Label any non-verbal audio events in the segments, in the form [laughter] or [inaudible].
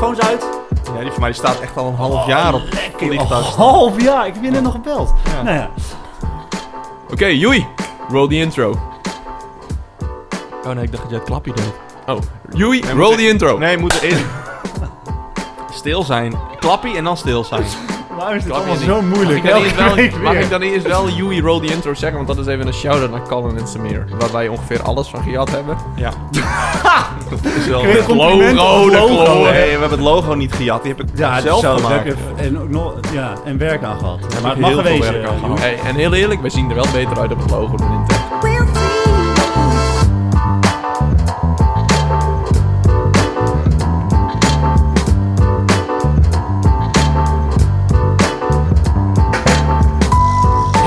microfoons uit. Ja, die van mij die staat echt al een half jaar op. Oh, half jaar. Ik heb je net nog gebeld. Ja. Nou ja. Oké, joei. Roll the intro. Oh nee, ik dacht dat jij het klapje deed. Oh, joei. Nee, Roll moet- the intro. Nee, moeten eerst [laughs] stil zijn. Klappie en dan stil zijn. [laughs] Waarom is dit allemaal zo Mag moeilijk? ik, dan week wel, mag ik dan eerst wel joei roll the intro zeggen? Want dat is even een shout-out naar Colin en Samir. Waar wij ongeveer alles van gejat hebben. Ja. [laughs] dat is wel het logo. de logo, we hebben het logo niet gejat. Die heb ik Ja, zelf zo, gemaakt. daar heb ik- En, ook nog, ja, en werk aan gehad. heb maar het mag heel veel geweest. werk aan eh, gehad. Hey, en heel eerlijk, wij zien er wel beter uit op het logo dan in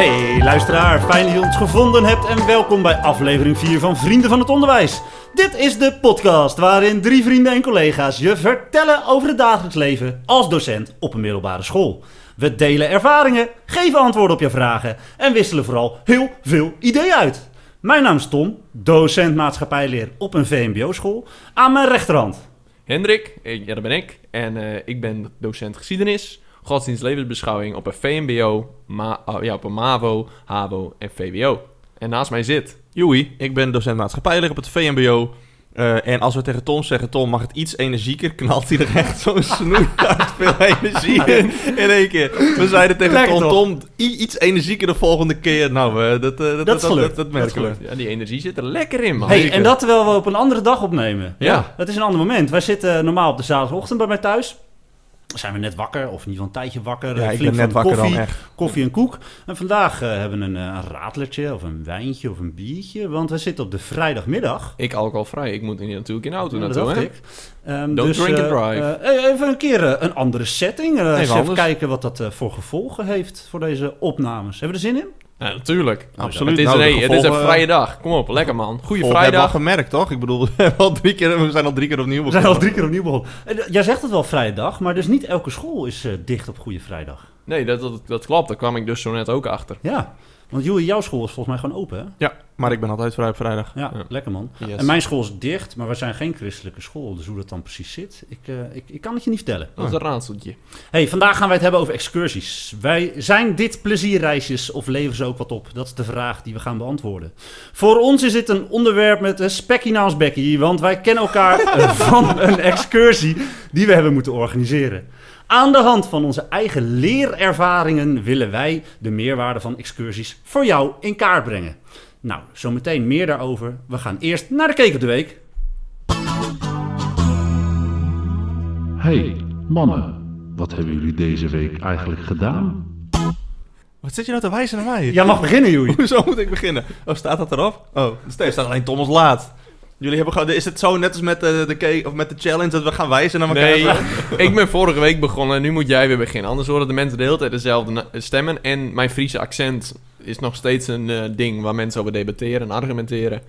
Hey luisteraar, fijn dat je ons gevonden hebt en welkom bij aflevering 4 van Vrienden van het Onderwijs. Dit is de podcast waarin drie vrienden en collega's je vertellen over het dagelijks leven als docent op een middelbare school. We delen ervaringen, geven antwoorden op je vragen en wisselen vooral heel veel ideeën uit. Mijn naam is Tom, docent maatschappijleer op een VMBO-school. Aan mijn rechterhand Hendrik, eh, ja dat ben ik. En eh, ik ben docent geschiedenis, godsdienst levensbeschouwing op een VMBO, ma oh, ja, op een MAVO, HAVO en VWO. En naast mij zit... Joey, ik ben docent maatschappijleer op het VMBO. Eh, en als we tegen Tom zeggen, Tom mag het iets energieker, knalt hij er echt zo'n [laughs] snoei uit veel energie in, in één keer. We zeiden tegen Lekker Tom, toch? Tom, iets energieker de volgende keer. Nou, eh, dat, eh, dat, dat, is dat, gelukt. dat, Dat is merken we. gelukt. Ja, die energie zit er lekker in, man. Hey, en dat terwijl we op een andere dag opnemen. Ja. Dat is een ander moment. Wij zitten normaal op de zaterdagochtend bij mij thuis. Zijn we net wakker, of in ieder geval een tijdje wakker. Ja, eh, ik flink ben net van wakker koffie, dan echt. koffie en koek. En vandaag eh, hebben we een, radlertje, of een wijntje, of een biertje. Want we zitten op de vrijdagmiddag. Ik alcoholvrij, ik moet hier natuurlijk in de auto Ja, dat naartoe, hè? ik. Ehm, Don't drink and eh, drive. even een keer een andere setting. Eh, eens even anders. kijken wat dat voor gevolgen heeft voor deze opnames. Hebben we er zin in? Ja, natuurlijk. Absoluut. Het is, Nou, het is een gevolgen- vrije dag. Kom op, lekker man. Goeie hebben we al vrijdag. gemerkt, toch? Ik bedoel, [laughs] we, hebben al drie keer, we zijn al drie keer opnieuw We begonnen. zijn al drie keer opnieuw begonnen. Eh, Jij zegt het wel vrijdag, maar dus niet elke school is eh, dicht op Goede Vrijdag. Nee, dat, dat, dat klopt. Daar kwam ik dus zo net ook achter. Ja, want Joey, jouw school is volgens mij gewoon open, hè? Ja, maar ik ben altijd vrij op vrijdag. Ja, Ja. lekker man. Yes. En mijn school is dicht, maar we zijn geen christelijke school. Dus hoe dat dan precies zit, ik, eh, ik, ik kan het je niet vertellen. Dat is een raadseltje. Hey, vandaag gaan wij het hebben over excursies. Wij zijn dit plezierreisjes of leveren ze ook wat op? Dat is de vraag die we gaan beantwoorden. Voor ons is dit een onderwerp met een spekkie naast bekkie, want wij kennen elkaar [laughs] van een excursie die we hebben moeten organiseren. Aan de hand van onze eigen leerervaringen willen wij de meerwaarde van excursies voor jou in kaart brengen. Nou, zometeen meer daarover. We gaan eerst naar de Keek op de Week. Hey, mannen, wat hebben jullie deze week eigenlijk gedaan? Wat zit je nou te wijzen naar mij? Jij mag beginnen, Joey. [laughs] Hoezo moet ik beginnen? Oh, staat dat erop? Oh, er staat alleen Thomas laat. Jullie hebben gewoon, is het zo net als met de, de, cake- of met de challenge dat we gaan wijzen naar elkaar? Nee, [laughs] ik ben vorige week begonnen en nu moet jij weer beginnen. Anders horen de mensen de hele tijd dezelfde stemmen. En mijn Friese accent is nog steeds een eh, ding waar mensen over debatteren en argumenteren.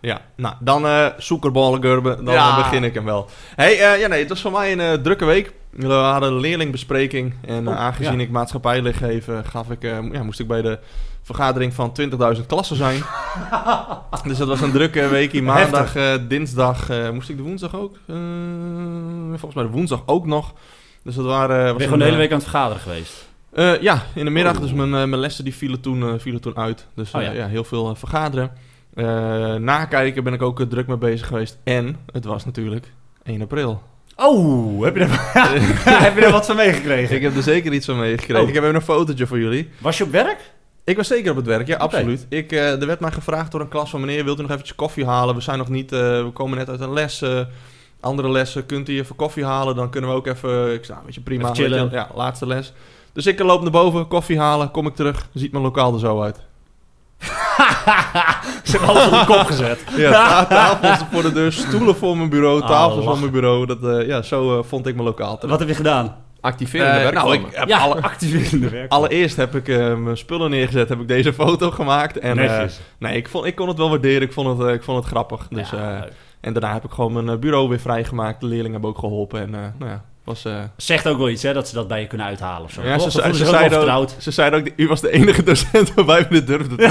Ja, nou, dan eh zoekerballen dan Ja. eh, begin ik hem wel. hey, eh, ja nee, het was voor mij een eh, drukke week. We hadden een leerlingbespreking en eh, Oh, aangezien ja. ik maatschappijles geef, eh, gaf ik, eh, ja, moest ik bij de vergadering van 20.000 klassen zijn. [laughs] dus dat was een drukke week. Maandag, eh, dinsdag, eh, moest ik de woensdag ook? Eh, volgens mij de woensdag ook nog. Dus dat waren... Ben je een, gewoon de hele week aan het vergaderen geweest? ja, in de middag. Oh. Dus mijn, mijn lessen die vielen, toen, vielen toen uit. Dus Oh, ja. ja. heel veel vergaderen. Nakijken ben ik ook druk mee bezig geweest. En het was natuurlijk 1 april. Oh, heb je er, [laughs] [laughs] heb je er wat van meegekregen? Ik heb er zeker iets van meegekregen. Oh. Ik heb even een fotootje voor jullie. Was je op werk? Ik was zeker op het werk, ja, absoluut. Ik, eh, er werd mij gevraagd door een klas van meneer, wilt u nog eventjes koffie halen? We zijn nog niet, eh, we komen net uit een les. eh, andere lessen, kunt u even koffie halen? Dan kunnen we ook even, ik zei, nou, weet je, prima. Even chillen. weet je, ja, laatste les. Dus ik loop naar boven, koffie halen, kom ik terug, ziet mijn lokaal er zo uit. [laughs] Ze hebben alles op de kop gezet. [laughs] Ja, ta- tafels voor de deur, stoelen voor mijn bureau, Ah, tafels lachen. voor mijn bureau. Dat, ja, zo vond ik mijn lokaal. terug. Wat heb je gedaan? Activerende Eh, werkvormen. nou, ik heb Ja, alle, [laughs] activerende werk. allereerst heb ik eh, mijn spullen neergezet, heb ik deze foto gemaakt. En, eh, nee, ik, vond, ik kon het wel waarderen, ik vond het, eh, ik vond het grappig. Dus, eh, en daarna heb ik gewoon mijn bureau weer vrijgemaakt. De leerlingen hebben ook geholpen. En eh, nou ja, was... eh, Zegt ook wel iets, hè, dat ze dat bij je kunnen uithalen of zo. ja, ze, ze, wel zeiden ook, ze zeiden ook, u was de enige docent [laughs] waarbij we dit durfden te [laughs] doen.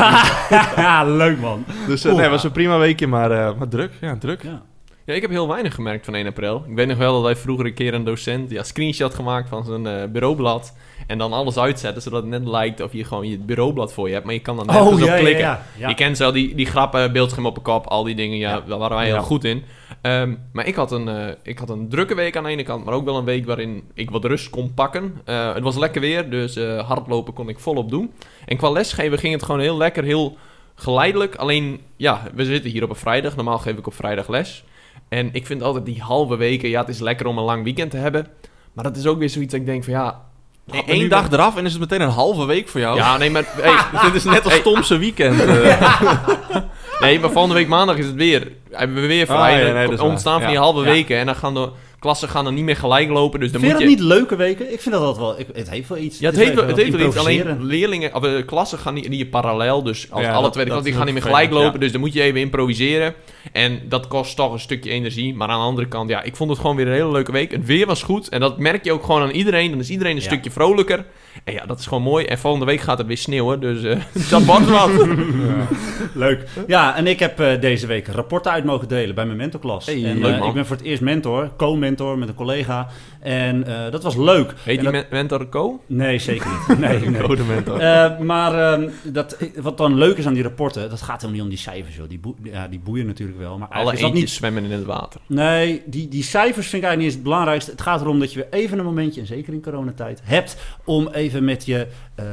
Ja, leuk man. Dus nee, het was een prima weekje, maar, eh, maar druk. Ja, druk. Ja. Ja, ik heb heel weinig gemerkt van 1 april. Ik weet nog wel dat wij vroeger een keer een docent ja, screenshot gemaakt van zijn eh, bureaublad. En dan alles uitzetten, zodat het net lijkt of je gewoon je bureaublad voor je hebt. Maar je kan dan nergens op klikken. ja, ja. Je kent zo die, die grappen, beeldscherm op een kop, al die dingen. Ja, Ja. daar waren wij Ja. heel goed in. Ehm, maar ik had, een, eh, ik had een drukke week aan de ene kant, maar ook wel een week waarin ik wat rust kon pakken. Eh, het was lekker weer, dus hardlopen kon ik volop doen. En qua lesgeven ging het gewoon heel lekker, heel geleidelijk. Alleen, ja, we zitten hier op een vrijdag. Normaal geef ik op vrijdag les. En ik vind altijd die halve weken, ja, het is lekker om een lang weekend te hebben. Maar dat is ook weer zoiets dat ik denk van, ja... Eén nu- dag eraf en is het meteen een halve week voor jou. Ja, nee, maar... Hey, [laughs] dit is net als Tomse weekend. [laughs] eh. Nee, maar volgende week maandag is het weer. Hebben we weer vrij. Ah, ja, nee, waar. ontstaan van die halve Ja. weken. En dan gaan de klassen gaan dan niet meer gelijk lopen. Dus dan Vind je moet dat je... niet leuke weken? Ik vind dat altijd wel... Ik, het heeft wel iets. Ja, het heeft, wel- het heeft wel iets. Alleen leerlingen, of de klassen gaan niet, niet parallel. Dus als Ja, alle dat- tweede dat gaan niet meer gelijk lopen. Dus dan moet je even improviseren. En dat kost toch een stukje energie. Maar aan de andere kant, ja, ik vond het gewoon weer een hele leuke week. Het weer was goed. En dat merk je ook gewoon aan iedereen. Dan is iedereen een Ja. stukje vrolijker. En ja, dat is gewoon mooi. En volgende week gaat het weer sneeuwen. Dus eh, [laughs] dat wordt wat. Leuk. Ja, en ik heb eh, deze week rapporten uit mogen delen bij mijn mentorklas. Hey, en, leuk, eh, man. ik ben voor het eerst mentor, co-mentor met een collega. En dat was leuk. Heet En die dat- mentor Co? Nee, zeker niet. [laughs] Nee, nee. Code mentor. Maar ehm, dat, wat dan leuk is aan die rapporten, dat gaat helemaal niet om die cijfers. Joh. Die, ja, die boeien natuurlijk wel. Maar Alle eigenlijk is dat eentjes niet... zwemmen in het water. Nee, die, die cijfers vind ik eigenlijk niet eens het belangrijkste. Het gaat erom dat je weer even een momentje, en zeker in coronatijd, hebt om even met je eh,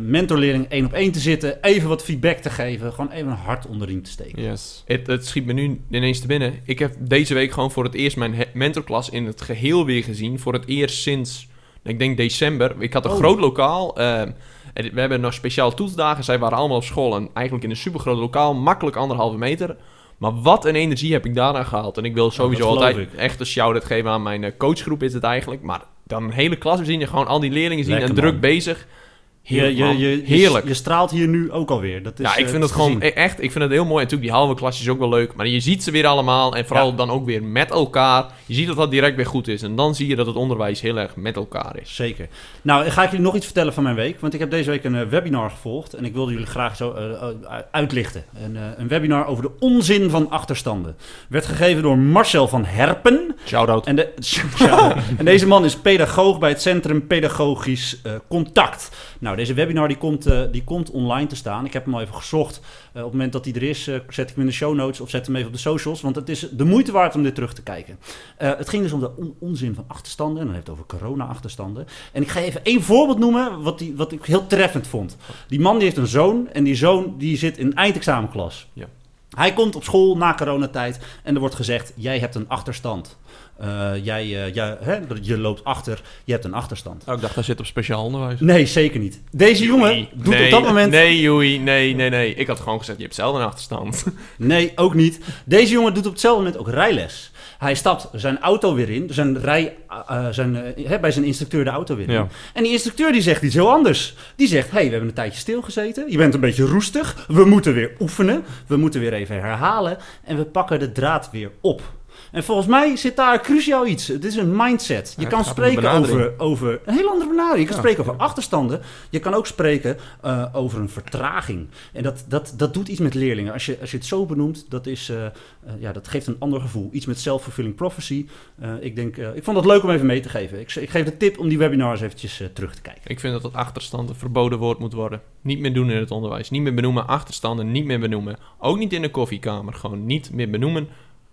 mentorleerling één op één te zitten. Even wat feedback te geven. Gewoon even een hart onder de riem te steken. Yes. Het, het schiet me nu ineens te binnen. Ik heb deze week gewoon voor het eerst mijn mentorklas in het geheel weer gezien. Voor het eerst sinds, ik denk december. Ik had een Oh. groot lokaal. en we hebben nog speciaal toetsdagen. Zij waren allemaal op school. En eigenlijk in een supergroot lokaal. Makkelijk anderhalve meter. Maar wat een energie heb ik daarna gehaald. En ik wil sowieso altijd ik. echt een shout-out geven aan mijn eh, coachgroep is het eigenlijk. Maar dan een hele klas zien. En gewoon al die leerlingen zien Lekker, en druk man. bezig. Je, Heerlijk, je, je, je, Heerlijk. Je, straalt hier nu ook alweer. Dat is, ja, ik eh, vind het gewoon echt, ik vind het heel mooi. En natuurlijk, die halve klas is ook wel leuk. Maar je ziet ze weer allemaal. En vooral Ja. dan ook weer met elkaar. Je ziet dat dat direct weer goed is. En dan zie je dat het onderwijs heel erg met elkaar is. Zeker. Nou, ga ik jullie nog iets vertellen van mijn week. Want ik heb deze week een eh, webinar gevolgd. En ik wilde jullie graag zo eh, uitlichten. Een, een webinar over de onzin van achterstanden. Werd gegeven door Marcel van Herpen. Shout-out. En, de, [laughs] en deze man is pedagoog bij het Centrum Pedagogisch Contact. Nou, deze webinar die komt, eh, die komt online te staan. Ik heb hem al even gezocht. Eh, op het moment dat hij er is, eh, zet ik hem in de show notes of zet hem even op de socials. Want het is de moeite waard om dit terug te kijken. Het ging dus om de on- onzin van achterstanden. En dan heeft het over corona-achterstanden. En ik ga even één voorbeeld noemen wat, die, wat ik heel treffend vond. Die man die heeft een zoon. En die zoon die zit in eindexamenklas. Ja. Hij komt op school na coronatijd en er wordt gezegd: jij hebt een achterstand. Eh, jij, eh, jij, hè, je loopt achter, je hebt een achterstand. Oh, ik dacht, hij zit op speciaal onderwijs. Nee, zeker niet. Deze jongen doet nee, op dat moment... Nee, Joey, nee, nee, nee. Ik had gewoon gezegd, je hebt zelf een achterstand. [laughs] Nee, ook niet. Deze jongen doet op hetzelfde moment ook rijles. Hij stapt zijn auto weer in, zijn rij, eh, zijn, hè, bij zijn instructeur de auto weer in. Ja. En die instructeur die zegt iets heel anders. Die zegt, hey, we hebben een tijdje stilgezeten. Je bent een beetje roestig. We moeten weer oefenen. We moeten weer even herhalen. En we pakken de draad weer op. En volgens mij zit daar cruciaal iets. Het is een mindset. Je Ja, kan spreken over, over een heel andere benadering. Je kan Ja. spreken over achterstanden. Je kan ook spreken eh, over een vertraging. En dat, dat, dat doet iets met leerlingen. Als je, als je het zo benoemt, dat, is, eh, eh, ja, dat geeft een ander gevoel. Iets met self-fulfilling prophecy. Ik, denk, ik vond het leuk om even mee te geven. Ik, ik geef de tip om die webinars eventjes terug te kijken. ik vind dat dat achterstand een verboden woord moet worden. Niet meer doen in het onderwijs. Niet meer benoemen. Achterstanden niet meer benoemen. Ook niet in de koffiekamer. Gewoon niet meer benoemen.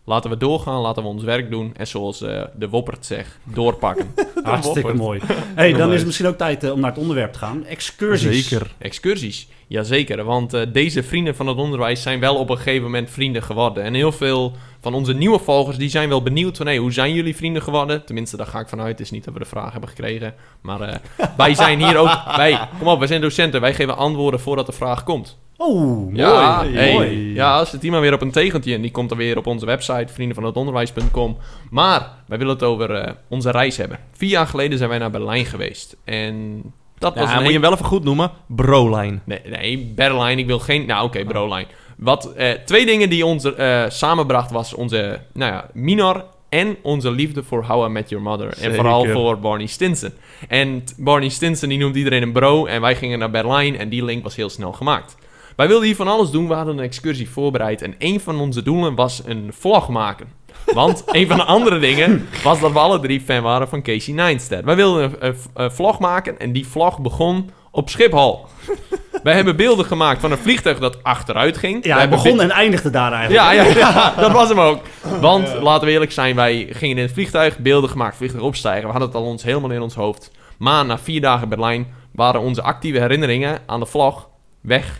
Laten we doorgaan, laten we ons werk doen. En zoals eh, de Woppert zegt, doorpakken. [laughs] Hartstikke mooi. [laughs] Hey, dan is het misschien ook tijd eh, om naar het onderwerp te gaan. Excursies. Zeker. Excursies, jazeker. Want eh, deze vrienden van het onderwijs zijn wel op een gegeven moment vrienden geworden. En heel veel van onze nieuwe volgers die zijn wel benieuwd van... Hey, hoe zijn jullie vrienden geworden? Tenminste, daar ga ik vanuit. Het is niet dat we de vraag hebben gekregen. Maar eh, [laughs] wij zijn hier ook... Wij, kom op, wij zijn docenten. Wij geven antwoorden voordat de vraag komt. Oh, mooi. Ja, Hey. mooi. ja, zit iemand weer op een tegentje en die komt dan weer op onze website, vriendenvanhetonderwijs.com. Maar wij willen het over eh, onze reis hebben. Vier jaar geleden zijn wij naar Berlijn geweest. En dat was een moet je wel even goed noemen. Brolijn. Nee, nee, Berlijn, ik wil geen... Nou, oké, Brolijn. Wat, eh, twee dingen die ons eh, samenbracht was onze, nou ja, Minor en onze liefde voor How I Met Your Mother. En vooral voor Barney Stinson. En Barney Stinson, die noemt iedereen een bro. En wij gingen naar Berlijn en die link was heel snel gemaakt. Wij wilden hier van alles doen. We hadden een excursie voorbereid. En een van onze doelen was een vlog maken. Want [laughs] een van de andere dingen was dat we alle drie fan waren van Casey Neistat. Wij wilden een, een- een vlog maken en die vlog begon op Schiphol. [laughs] Wij hebben beelden gemaakt van een vliegtuig dat achteruit ging. Ja, hij begon en eindigde daar eigenlijk. ja, ja, ja, [laughs] dat was hem ook. Want, laten we eerlijk zijn, wij gingen in het vliegtuig, beelden gemaakt, vliegtuig opstijgen. We hadden het al ons helemaal in ons hoofd. Maar na vier dagen Berlijn waren onze actieve herinneringen aan de vlog weg.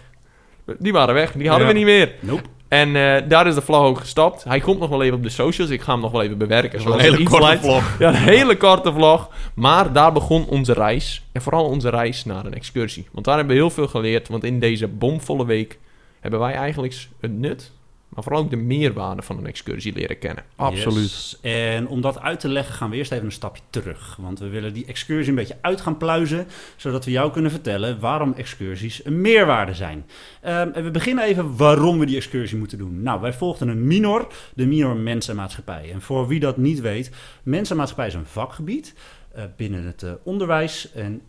Die waren weg, die hadden Ja. we niet meer. Nope. En eh, daar is de vlog ook gestopt. Hij komt nog wel even op de socials. Ik ga hem nog wel even bewerken. Een hele korte lijkt. vlog. [laughs] Ja, een hele korte vlog. Maar daar begon onze reis. En vooral onze reis naar een excursie. Want daar hebben we heel veel geleerd. Want in deze bomvolle week hebben wij eigenlijk het nut. Maar vooral ook de meerwaarde van een excursie leren kennen. Absoluut. Yes. En om dat uit te leggen gaan we eerst even een stapje terug. Want we willen die excursie een beetje uit gaan pluizen. Zodat we jou kunnen vertellen waarom excursies een meerwaarde zijn. Ehm, en we beginnen even waarom we die excursie moeten doen. Nou, wij volgden een minor, de minor Mensenmaatschappij. En voor wie dat niet weet, Mensenmaatschappij is een vakgebied eh, binnen het eh, onderwijs. En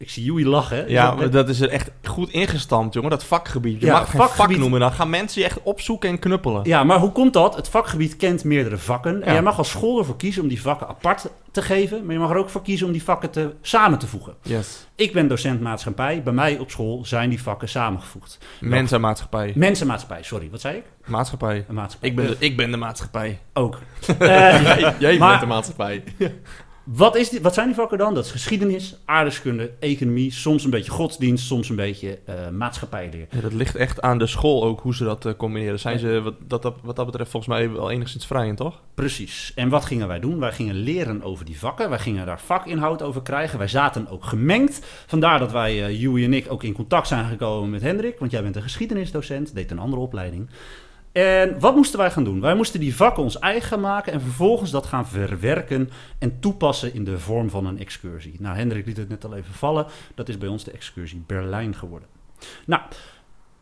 ik zie Joey lachen. Is Ja, dat dat is er echt goed ingestampt, jongen. Dat vakgebied. Je Ja, mag geen vak noemen. Dan gaan mensen je echt opzoeken en knuppelen. Ja, maar hoe komt dat? Het vakgebied kent meerdere vakken. En jij mag als school ervoor kiezen om die vakken apart te geven. Maar je mag er ook voor kiezen om die vakken te, samen te voegen. Yes. Ik ben docent maatschappij. Bij mij op school zijn die vakken samengevoegd. Mensen en maatschappij. Mensenmaatschappij, sorry. Wat zei ik? Maatschappij. Maatschappij. Ik ben, de, ik ben de maatschappij. Ook. [laughs] Eh, Jij, jij Maar- bent de maatschappij. [laughs] wat, is wat zijn die vakken dan? Dat is geschiedenis, aardrijkskunde, economie. Soms een beetje godsdienst, soms een beetje eh maatschappijleer. Ja, dat ligt echt aan de school ook, hoe ze dat eh, combineren. Zijn ze wat dat, dat- wat dat betreft volgens mij wel enigszins vrij, toch? Precies. En wat gingen wij doen? Wij gingen leren over die vakken. Wij gingen daar vakinhoud over krijgen. Wij zaten ook gemengd. Vandaar dat wij, Joey en ik, ook in contact zijn gekomen met Hendrik. Want jij bent een geschiedenisdocent, deed een andere opleiding. En wat moesten wij gaan doen? Wij moesten die vakken ons eigen maken en vervolgens dat gaan verwerken en toepassen in de vorm van een excursie. Nou, Hendrik liet het net al even vallen. Dat is bij ons de excursie Berlijn geworden. Nou,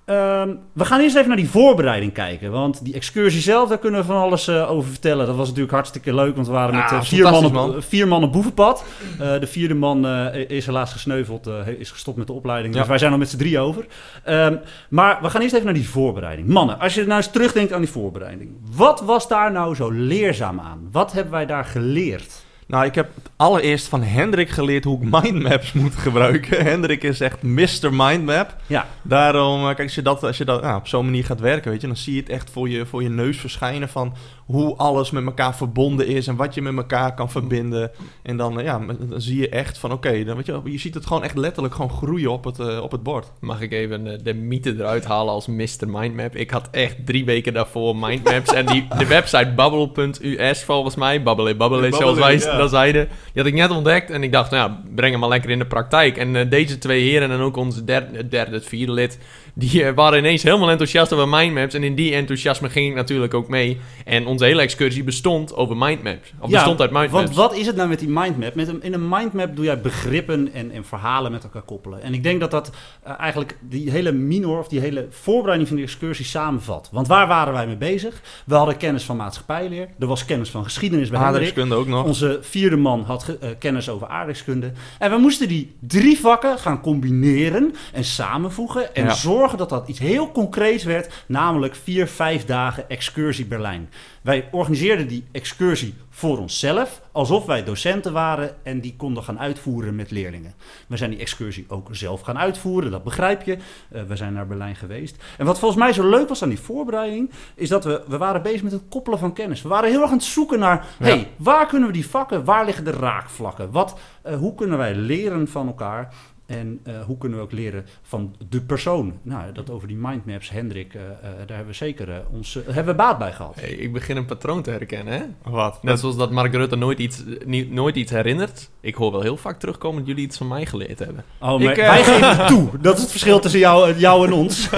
ehm, we gaan eerst even naar die voorbereiding kijken. Want die excursie zelf, daar kunnen we van alles eh, over vertellen. Dat was natuurlijk hartstikke leuk, want we waren met eh, vier, mannen, man. vier mannen boevenpad. Eh, de vierde man is helaas gesneuveld, is gestopt met de opleiding. Ja. Dus wij zijn nog met z'n drie over. Ehm, maar we gaan eerst even naar die voorbereiding. Mannen, als je nou eens terugdenkt aan die voorbereiding. Wat was daar nou zo leerzaam aan? Wat hebben wij daar geleerd? Nou, ik heb het allereerst van Hendrik geleerd hoe ik mindmaps moet gebruiken. [laughs] Hendrik is echt Mr. Mindmap. Ja, Daarom, eh, kijk, als je dat, als je dat nou, op zo'n manier gaat werken, weet je, dan zie je het echt voor je, voor je neus verschijnen van hoe alles met elkaar verbonden is en wat je met elkaar kan verbinden. En dan, eh, ja, dan zie je echt van, oké, dan weet je, je ziet het gewoon echt letterlijk gewoon groeien op het, eh, op het bord. Mag ik even eh, de mythe eruit halen als Mr. Mindmap? Ik had echt drie weken daarvoor mindmaps. en die, de website babbel.us volgens mij, babbele babbele, zoals wij ja. dat zeiden. Die had ik net ontdekt. En ik dacht, nou ja, breng hem maar lekker in de praktijk. En deze twee heren en ook onze derde, het derde, het vierde lid... die waren ineens helemaal enthousiast over mindmaps. En in die enthousiasme ging ik natuurlijk ook mee. En onze hele excursie bestond over mindmaps. Of Ja, bestond uit mindmaps. Want wat is het nou met die mindmap? Met een, in een mindmap doe jij begrippen en, en verhalen met elkaar koppelen. En ik denk dat dat eh, eigenlijk die hele minor of die hele voorbereiding van die excursie samenvat. Want waar waren wij mee bezig? We hadden kennis van maatschappijleer. Er was kennis van geschiedenis bij Hendrik. Aardrijkskunde ook nog. Onze vierde man had ge- eh, kennis over aardrijkskunde. En we moesten die drie vakken gaan combineren en samenvoegen. En Ja. zorgen dat dat iets heel concreets werd. Namelijk vier, vijf dagen excursie Berlijn. Wij organiseerden die excursie voor onszelf. Alsof wij docenten waren en die konden gaan uitvoeren met leerlingen. We zijn die excursie ook zelf gaan uitvoeren, dat begrijp je. Eh, we zijn naar Berlijn geweest. En wat volgens mij zo leuk was aan die voorbereiding, is dat we, we waren bezig met het koppelen van kennis. We waren heel erg aan het zoeken naar, Ja. hey, waar kunnen we die vakken, waar liggen de raakvlakken? Wat, eh, hoe kunnen wij leren van elkaar? En eh, hoe kunnen we ook leren van de persoon? Nou, dat over die mindmaps, Hendrik, eh, eh, daar hebben we zeker ons, hebben we baat bij gehad. Hey, ik begin een patroon te herkennen, hè? Wat? Net zoals dat Mark Rutte nooit iets, niet, nooit iets herinnert. Ik hoor wel heel vaak terugkomen dat jullie iets van mij geleerd hebben. Oh, maar Ik, wij geven het [laughs] toe. Dat is het verschil tussen jou, jou en ons. [laughs]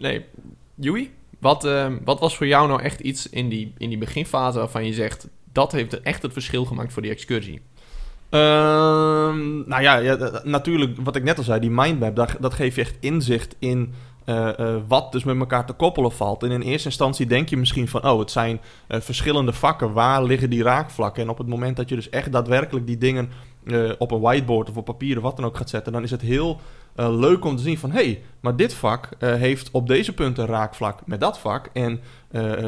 Nee, Joey, wat, eh, wat was voor jou nou echt iets in die, in die beginfase waarvan je zegt... dat heeft echt het verschil gemaakt voor die excursie? Ehm, nou ja, ja, d- natuurlijk, wat ik net al zei, die mindmap, dat, dat geeft je echt inzicht in eh, eh, wat dus met elkaar te koppelen valt. En in eerste instantie denk je misschien van, oh, het zijn eh, verschillende vakken. Waar liggen die raakvlakken? En op het moment dat je dus echt daadwerkelijk die dingen op een whiteboard of op papier of wat dan ook gaat zetten, dan is het heel leuk om te zien van, hé, hey, maar dit vak heeft op deze punten een raakvlak met dat vak. En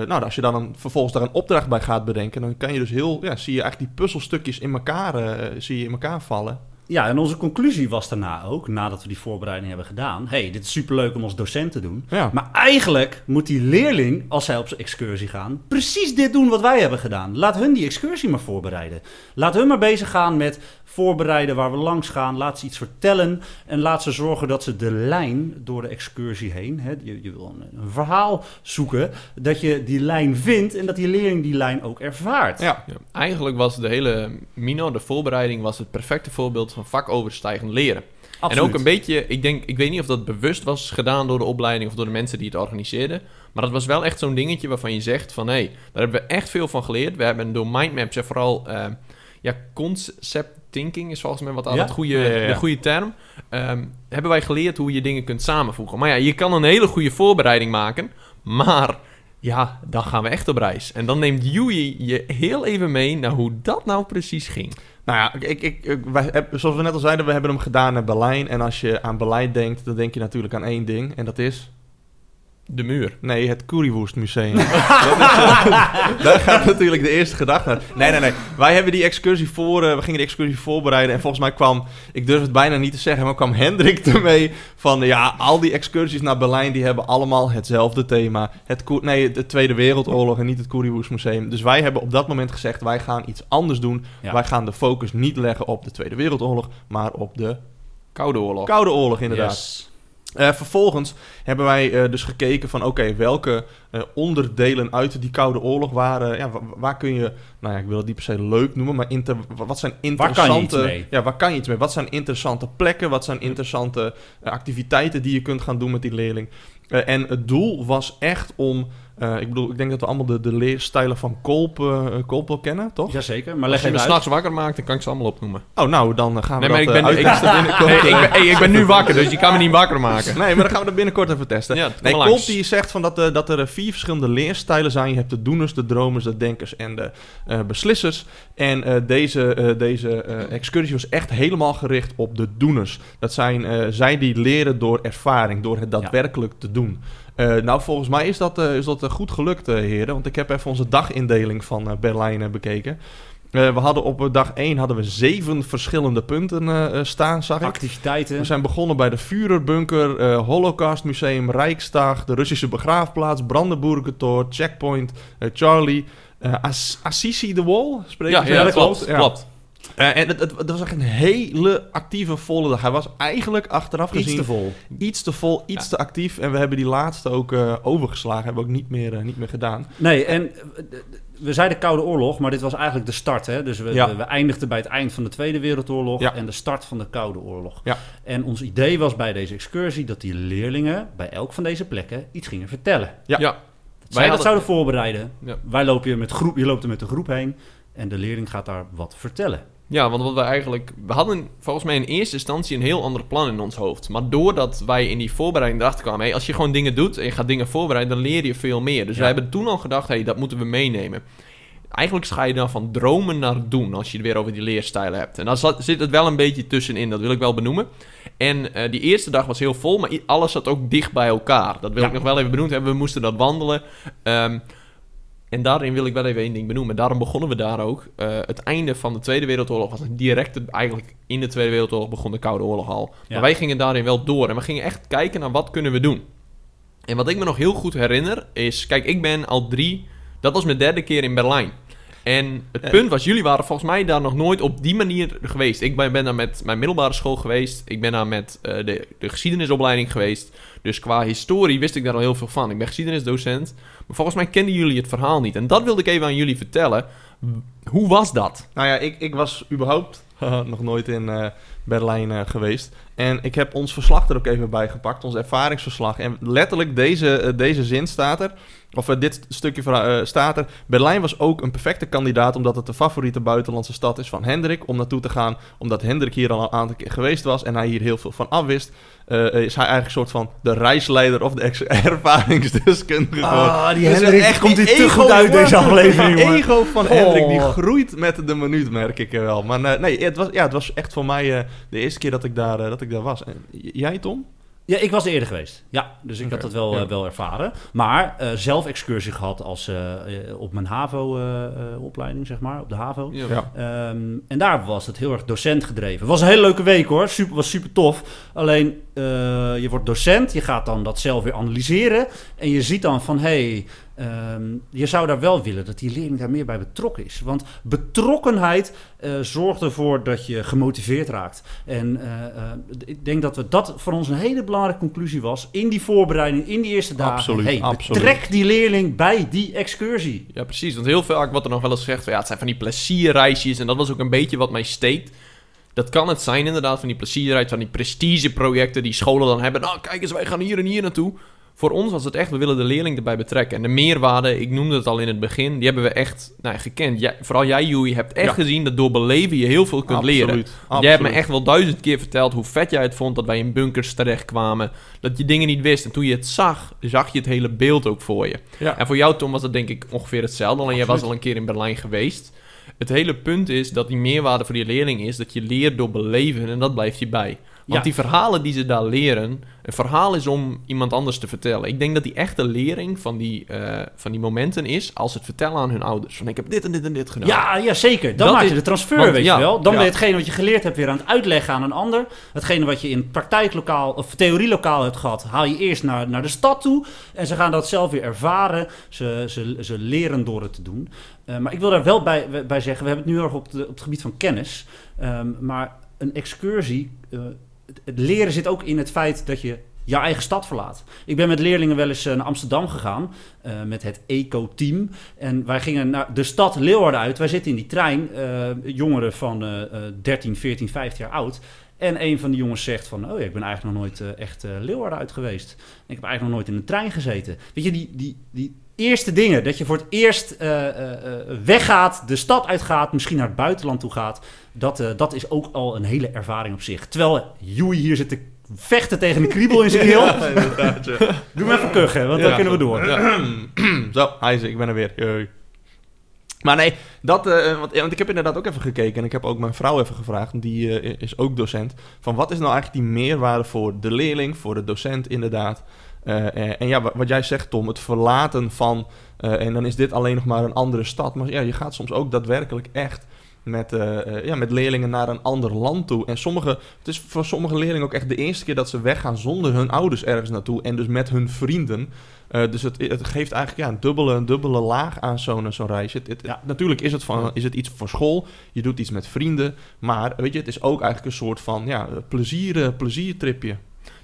nou, als je dan vervolgens daar een opdracht bij gaat bedenken, dan kan je dus heel, ja, zie je eigenlijk die puzzelstukjes in elkaar, zie je in elkaar vallen. Ja, en onze conclusie was daarna ook, nadat we die voorbereiding hebben gedaan... hey, dit is superleuk om als docent te doen. Ja. Maar eigenlijk moet die leerling, als zij op zijn excursie gaan... precies dit doen wat wij hebben gedaan. Laat hun die excursie maar voorbereiden. Laat hun maar bezig gaan met voorbereiden waar we langs gaan. Laat ze iets vertellen en laat ze zorgen dat ze de lijn door de excursie heen... Hè, je, je wil een, een verhaal zoeken, dat je die lijn vindt... en dat die leerling die lijn ook ervaart. Ja, Ja, eigenlijk was de hele Mino, de voorbereiding, was het perfecte voorbeeld van vakoverstijgend leren. Absoluut. En ook een beetje, ik denk, ik weet niet of dat bewust was gedaan door de opleiding of door de mensen die het organiseerden. Maar dat was wel echt zo'n dingetje waarvan je zegt van, hé, hey, daar hebben we echt veel van geleerd. We hebben door mindmaps en vooral, eh, ja, concept thinking is volgens mij wat aan Ja? het goede, Ja, ja, ja. de goede term. Ehm, hebben wij geleerd hoe je dingen kunt samenvoegen. Maar ja, je kan een hele goede voorbereiding maken, maar ja, dan gaan we echt op reis. En dan neemt Yui je heel even mee naar hoe dat nou precies ging. Nou ja, ik, ik, ik- wij, heb- zoals we net al zeiden, we hebben hem gedaan naar Berlijn. En als je aan Berlijn denkt, dan denk je natuurlijk aan één ding. En dat is... De muur. Nee, het Currywurst Museum. [laughs] Dat is, eh, daar gaat natuurlijk de eerste gedachte naar. Nee, nee, nee. Wij hebben die excursie voor... eh, we gingen die excursie voorbereiden. En volgens mij kwam... Ik durf het bijna niet te zeggen, maar kwam Hendrik [laughs] ermee van... Ja, al die excursies naar Berlijn, die hebben allemaal hetzelfde thema. Het, nee, de Tweede Wereldoorlog en niet het Currywurst Museum. Dus wij hebben op dat moment gezegd, wij gaan iets anders doen. Ja. Wij gaan de focus niet leggen op de Tweede Wereldoorlog, maar op de Koude oorlog. Koude Oorlog inderdaad. Yes. Eh, vervolgens hebben wij eh, dus gekeken van oké, welke eh, onderdelen uit die Koude Oorlog waren, ja, wa- waar kun je, nou ja, ik wil het niet per se leuk noemen, maar inter, wat zijn kan interessante, iets mee? ja, waar kan je iets mee? Wat zijn interessante plekken? Wat zijn interessante activiteiten die je kunt gaan doen met die leerling? En het doel was echt om, eh, ik bedoel, ik denk dat we allemaal de, de leerstijlen van Kolp, eh, Kolp wel kennen, toch? Jazeker, maar Als leg je me s'nachts wakker maakt, dan kan ik ze allemaal opnoemen. Oh, nou, dan eh, gaan we Nee, maar dat ik ben, [laughs] ik, binnenkort. nee, ik, ben, hey, ik ben nu wakker, dus je kan me niet wakker maken. Nee, maar dan gaan we dat binnenkort even testen. Ja, nee, Kolp langs. die zegt van dat, dat er vier verschillende leerstijlen zijn. Je hebt de doeners, de dromers, de denkers en de eh, beslissers. En eh, deze, eh, deze eh, excursie was echt helemaal gericht op de doeners. Dat zijn eh, zij die leren door ervaring, door het daadwerkelijk te doen. Eh, nou, volgens mij is dat, eh, is dat eh, goed gelukt, heren. Want ik heb even onze dagindeling van eh, Berlijn bekeken. Eh, we hadden op dag 1 hadden we zeven verschillende punten staan, zag ik. Activiteiten. We zijn begonnen bij de Führerbunker, eh Holocaustmuseum, Rijksdag, de Russische begraafplaats, Brandenburgertor, Checkpoint, Charlie, eh, As- Assisi the Wall. Spreek Ja, ja, dat klopt. Ja. klopt. Eh, en het, het, het was echt een hele actieve, volle dag. Hij was eigenlijk achteraf Iets gezien te vol. iets te vol, iets Ja. te actief. En we hebben die laatste ook eh, overgeslagen, hebben we ook niet meer, eh, niet meer gedaan. Nee, en we zeiden Koude Oorlog, maar dit was eigenlijk de start. Hè? Dus we, Ja. we, we eindigden bij het eind van de Tweede Wereldoorlog Ja. en de start van de Koude Oorlog. Ja. En ons idee was bij deze excursie dat die leerlingen bij elk van deze plekken iets gingen vertellen. Ja. Wij zij dat hadden- zouden voorbereiden. Ja. Wij lopen je, met groep, je loopt er met de groep heen en de leerling gaat daar wat vertellen. Ja, want wat we eigenlijk... We hadden volgens mij in eerste instantie een heel ander plan in ons hoofd. Maar doordat wij in die voorbereiding erachter kwamen... Hey, als je gewoon dingen doet en je gaat dingen voorbereiden... dan leer je veel meer. Dus Ja. wij hebben toen al gedacht... Hey, dat moeten we meenemen. Eigenlijk ga je dan van dromen naar doen... als je het weer over die leerstijlen hebt. En daar zit het wel een beetje tussenin. Dat wil ik wel benoemen. En eh, die eerste dag was heel vol... maar alles zat ook dicht bij elkaar. Dat wil Ja. ik nog wel even benoemd hebben. We moesten dat wandelen... Ehm, en daarin wil ik wel even één ding benoemen. Daarom begonnen we daar ook. Eh, het einde van de Tweede Wereldoorlog was direct... Eigenlijk in de Tweede Wereldoorlog begon de Koude Oorlog al. Ja. Maar wij gingen daarin wel door. En we gingen echt kijken naar wat kunnen we doen. En wat ik me nog heel goed herinner is... Kijk, ik ben al drie... Dat was mijn derde keer in Berlijn. En het punt was, jullie waren volgens mij daar nog nooit op die manier geweest. Ik ben, ben daar met mijn middelbare school geweest. Ik ben daar met eh, de, de geschiedenisopleiding geweest. Dus qua historie wist ik daar al heel veel van. Ik ben geschiedenisdocent. Maar volgens mij kenden jullie het verhaal niet. En dat wilde ik even aan jullie vertellen. Hoe was dat? Nou ja, ik, ik was überhaupt nog nooit in eh, Berlijn eh, geweest. En ik heb ons verslag er ook even bij gepakt, ons ervaringsverslag. En letterlijk deze, deze zin staat er. Of eh, dit stukje vra- eh, staat er. Berlijn was ook een perfecte kandidaat omdat het de favoriete buitenlandse stad is van Hendrik om naartoe te gaan. Omdat Hendrik hier al een aantal keer geweest was en hij hier heel veel van afwist. eh, is hij eigenlijk een soort van de reisleider of de [laughs] ervaringsdeskundige. Ah, die Dus Hendrik echt komt te goed uit deze aflevering, De ego van Oh. Hendrik die groeit met de minuut, merk ik wel. Maar nee, het was, ja, het was echt voor mij de eerste keer dat ik daar, dat ik daar was. En jij, Tom? Ja, ik was er eerder geweest. Ja, dus ik had dat wel, ja. eh, wel ervaren. Maar eh, zelf excursie gehad als, eh, op mijn HAVO-opleiding, zeg maar, op de HAVO. Ja. Ehm, en daar was het heel erg docent gedreven. Het was een hele leuke week hoor, super, was super tof. Alleen eh, je wordt docent, je gaat dan dat zelf weer analyseren. En je ziet dan van hé, hey, ehm, je zou daar wel willen dat die leerling daar meer bij betrokken is. Want betrokkenheid eh, zorgt ervoor dat je gemotiveerd raakt. En eh, eh, ik denk dat we dat voor ons een hele belangrijke conclusie was in die voorbereiding, in die eerste dagen. Absoluut, hey, absoluut. betrek die leerling bij die excursie. Ja, precies. Want heel vaak wordt er nog wel eens gezegd... Ja, het zijn van die plezierreisjes. En dat was ook een beetje wat mij steekt. Dat kan het zijn inderdaad, van die plezierreis... van die prestigeprojecten die scholen dan hebben. Nou, kijk eens, wij gaan hier en hier naartoe. Voor ons was het echt, we willen de leerling erbij betrekken. En de meerwaarde, ik noemde het al in het begin... die hebben we echt nou, gekend. Jij, vooral jij, Joey, hebt echt Ja. gezien... dat door beleven je heel veel kunt leren. Absoluut, Jij hebt me echt wel duizend keer verteld hoe vet jij het vond dat wij in bunkers terechtkwamen. Dat je dingen niet wist. En toen je het zag, zag je het hele beeld ook voor je. Ja. En voor jou, Tom, was dat denk ik ongeveer hetzelfde. Alleen jij was al een keer in Berlijn geweest. Het hele punt is dat die meerwaarde voor die leerling is dat je leert door beleven en dat blijft je bij. Want Ja. die verhalen die ze daar leren, een verhaal is om iemand anders te vertellen. Ik denk dat die echte lering van die, eh, van die momenten is als het vertellen aan hun ouders. Van ik heb dit en dit en dit gedaan. Ja, ja, zeker. Dan Dat maak is- je de transfer, want- weet ja, je wel. Dan ja. ben je hetgene wat je geleerd hebt weer aan het uitleggen aan een ander. Hetgene wat je in praktijklokaal of theorielokaal hebt gehad, haal je eerst naar, naar de stad toe. En ze gaan dat zelf weer ervaren. Ze, ze, ze leren door het te doen. Eh, maar ik wil daar wel bij, bij zeggen, we hebben het nu erg op, de, op het gebied van kennis. Ehm, maar een excursie, eh, het, leren zit ook in het feit dat je je eigen stad verlaat. Ik ben met leerlingen wel eens eh, naar Amsterdam gegaan eh, met het ECO-team. En wij gingen naar de stad Leeuwarden uit. Wij zitten in die trein, eh, jongeren van eh, eh, 13, 14, 15 jaar oud. En een van die jongens zegt van, oh ja, ik ben eigenlijk nog nooit echt Leeuwarden uit geweest. Ik heb eigenlijk nog nooit in een trein gezeten. Weet je, die, die, die eerste dingen, dat je voor het eerst eh, eh, eh, weggaat, de stad uitgaat, misschien naar het buitenland toe gaat, dat, dat is ook al een hele ervaring op zich. Terwijl Joey hier zit te vechten tegen een kriebel in zijn [laughs] keel. Ja, inderdaad, ja. Doe maar even kuchen, want dan kunnen we door. [clears throat] Zo, hij is, ik ben er weer. Maar nee, dat, want, ik heb inderdaad ook even gekeken en ik heb ook mijn vrouw even gevraagd, die is ook docent, van wat is nou eigenlijk die meerwaarde voor de leerling, voor de docent inderdaad. Eh, eh, en ja, wa- wat jij zegt Tom, het verlaten van, eh, en dan is dit alleen nog maar een andere stad, maar ja, je gaat soms ook daadwerkelijk echt met, ja, met leerlingen naar een ander land toe. En sommige, het is voor sommige leerlingen ook echt de eerste keer dat ze weggaan zonder hun ouders ergens naartoe en dus met hun vrienden. Dus het, het geeft eigenlijk ja, een, dubbele, een dubbele laag aan zo'n zo'n reis. Het, het- Ja. Natuurlijk is het, van, is het iets voor school, je doet iets met vrienden. Maar weet je, het is ook eigenlijk een soort van ja, plezier, pleziertripje.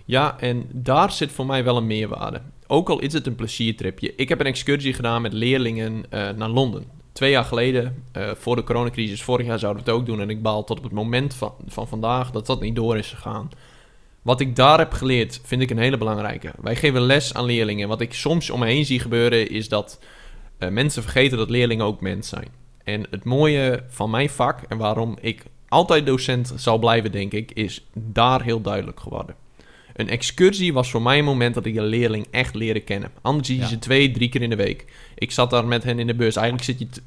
Ja, en daar zit voor mij wel een meerwaarde. Ook al is het een pleziertripje. Ik heb een excursie gedaan met leerlingen eh, naar Londen. Twee jaar geleden, eh, voor de coronacrisis, vorig jaar zouden we het ook doen. En ik baal tot op het moment van, van vandaag dat dat niet door is gegaan. Wat ik daar heb geleerd, vind ik een hele belangrijke. Wij geven les aan leerlingen. Wat ik soms om me heen zie gebeuren, is dat eh, mensen vergeten dat leerlingen ook mens zijn. En het mooie van mijn vak, en waarom ik altijd docent zal blijven, denk ik, is daar heel duidelijk geworden. Een excursie was voor mij een moment dat ik een leerling echt leren kennen. Anders zie je Ja. ze twee, drie keer in de week. Ik zat daar met hen in de bus. Eigenlijk zit je t-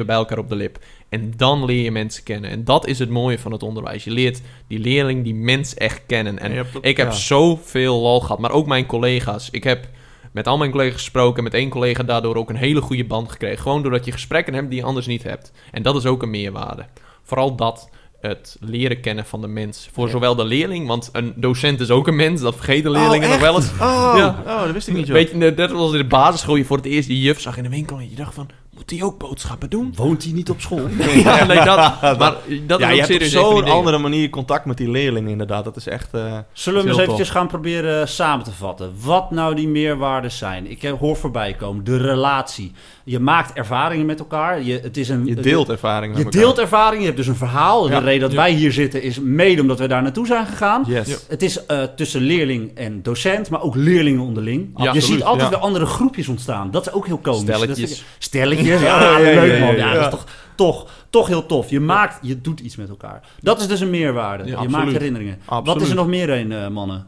24-7 bij elkaar op de lip. En dan leer je mensen kennen. En dat is het mooie van het onderwijs. Je leert die leerling, die mens echt kennen. En ook- ik heb ja. zoveel lol gehad. Maar ook mijn collega's. Ik heb met al mijn collega's gesproken. Met één collega daardoor ook een hele goede band gekregen. Gewoon doordat je gesprekken hebt die je anders niet hebt. En dat is ook een meerwaarde. Vooral dat, het leren kennen van de mens. Voor zowel de leerling, want een docent is ook een mens. Dat vergeten leerlingen nog wel eens. Oh, Ja. oh, dat wist ik niet, joh. Weet je, net als in de basisschool je voor het eerst die juf zag in de winkel en je dacht van, moet hij ook boodschappen doen? Woont hij niet op school? [laughs] ja, nee, dat, maar dat ja, is je ook hebt op zo'n andere manier contact met die leerlingen inderdaad. Dat is echt... eh, Zullen we eens eventjes gaan proberen samen te vatten. Wat nou die meerwaarden zijn? Ik hoor voorbij komen. De relatie. Je maakt ervaringen met elkaar. Je, het is een, je deelt ervaringen Je deelt ervaringen. Je hebt dus een verhaal. Ja. De reden dat Ja. wij hier zitten is mede omdat we daar naartoe zijn gegaan. Yes. Ja. Het is eh, tussen leerling en docent, maar ook leerlingen onderling. Ja, je absoluut, ziet altijd ja. weer andere groepjes ontstaan. Dat is ook heel komisch. Dat Stelletjes. Stelletjes, ja, Ja, ja, ja, leuk ja, man. ja, Ja, ja. dat is toch, toch, toch heel tof. Je maakt, je doet iets met elkaar. Dat is dus een meerwaarde. Ja, je absoluut. maakt herinneringen. Wat is er nog meer een, eh, mannen?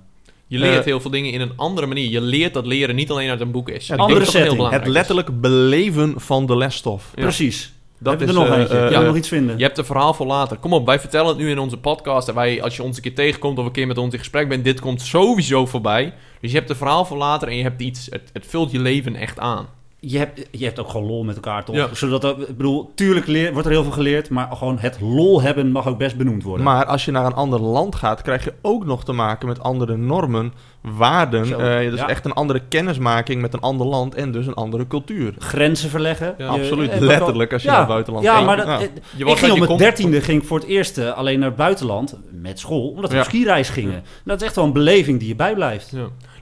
Je leert Eh, heel veel dingen in een andere manier. Je leert dat leren niet alleen uit een boek is. Ja, andere setting. belangrijk Het is. letterlijk beleven van de lesstof. Ja. Precies. Dat Heb je er is, nog eh, eentje? eh, nog iets vinden? Je hebt een verhaal voor later. Kom op, wij vertellen het nu in onze podcast. En wij, als je ons een keer tegenkomt of een keer met ons in gesprek bent, dit komt sowieso voorbij. Dus je hebt een verhaal voor later en je hebt iets. Het, het vult je leven echt aan. Je hebt, je hebt ook gewoon lol met elkaar, toch? Ja. Zodat, er- ik bedoel, tuurlijk leer, wordt er heel veel geleerd, maar gewoon het lol hebben mag ook best benoemd worden. Maar als je naar een ander land gaat, krijg je ook nog te maken met andere normen, waarden. Eh dus ja. echt een andere kennismaking met een ander land en dus een andere cultuur. Grenzen verleggen. Ja, Absoluut, eh, letterlijk als je ja, naar het buitenland Ja, gaat. maar dat, Ja. eh, Je ik ging op mijn dertiende ging ik voor het eerst alleen naar het buitenland met school, omdat we Ja. op skireis gingen. Dat is echt wel een beleving die je bijblijft.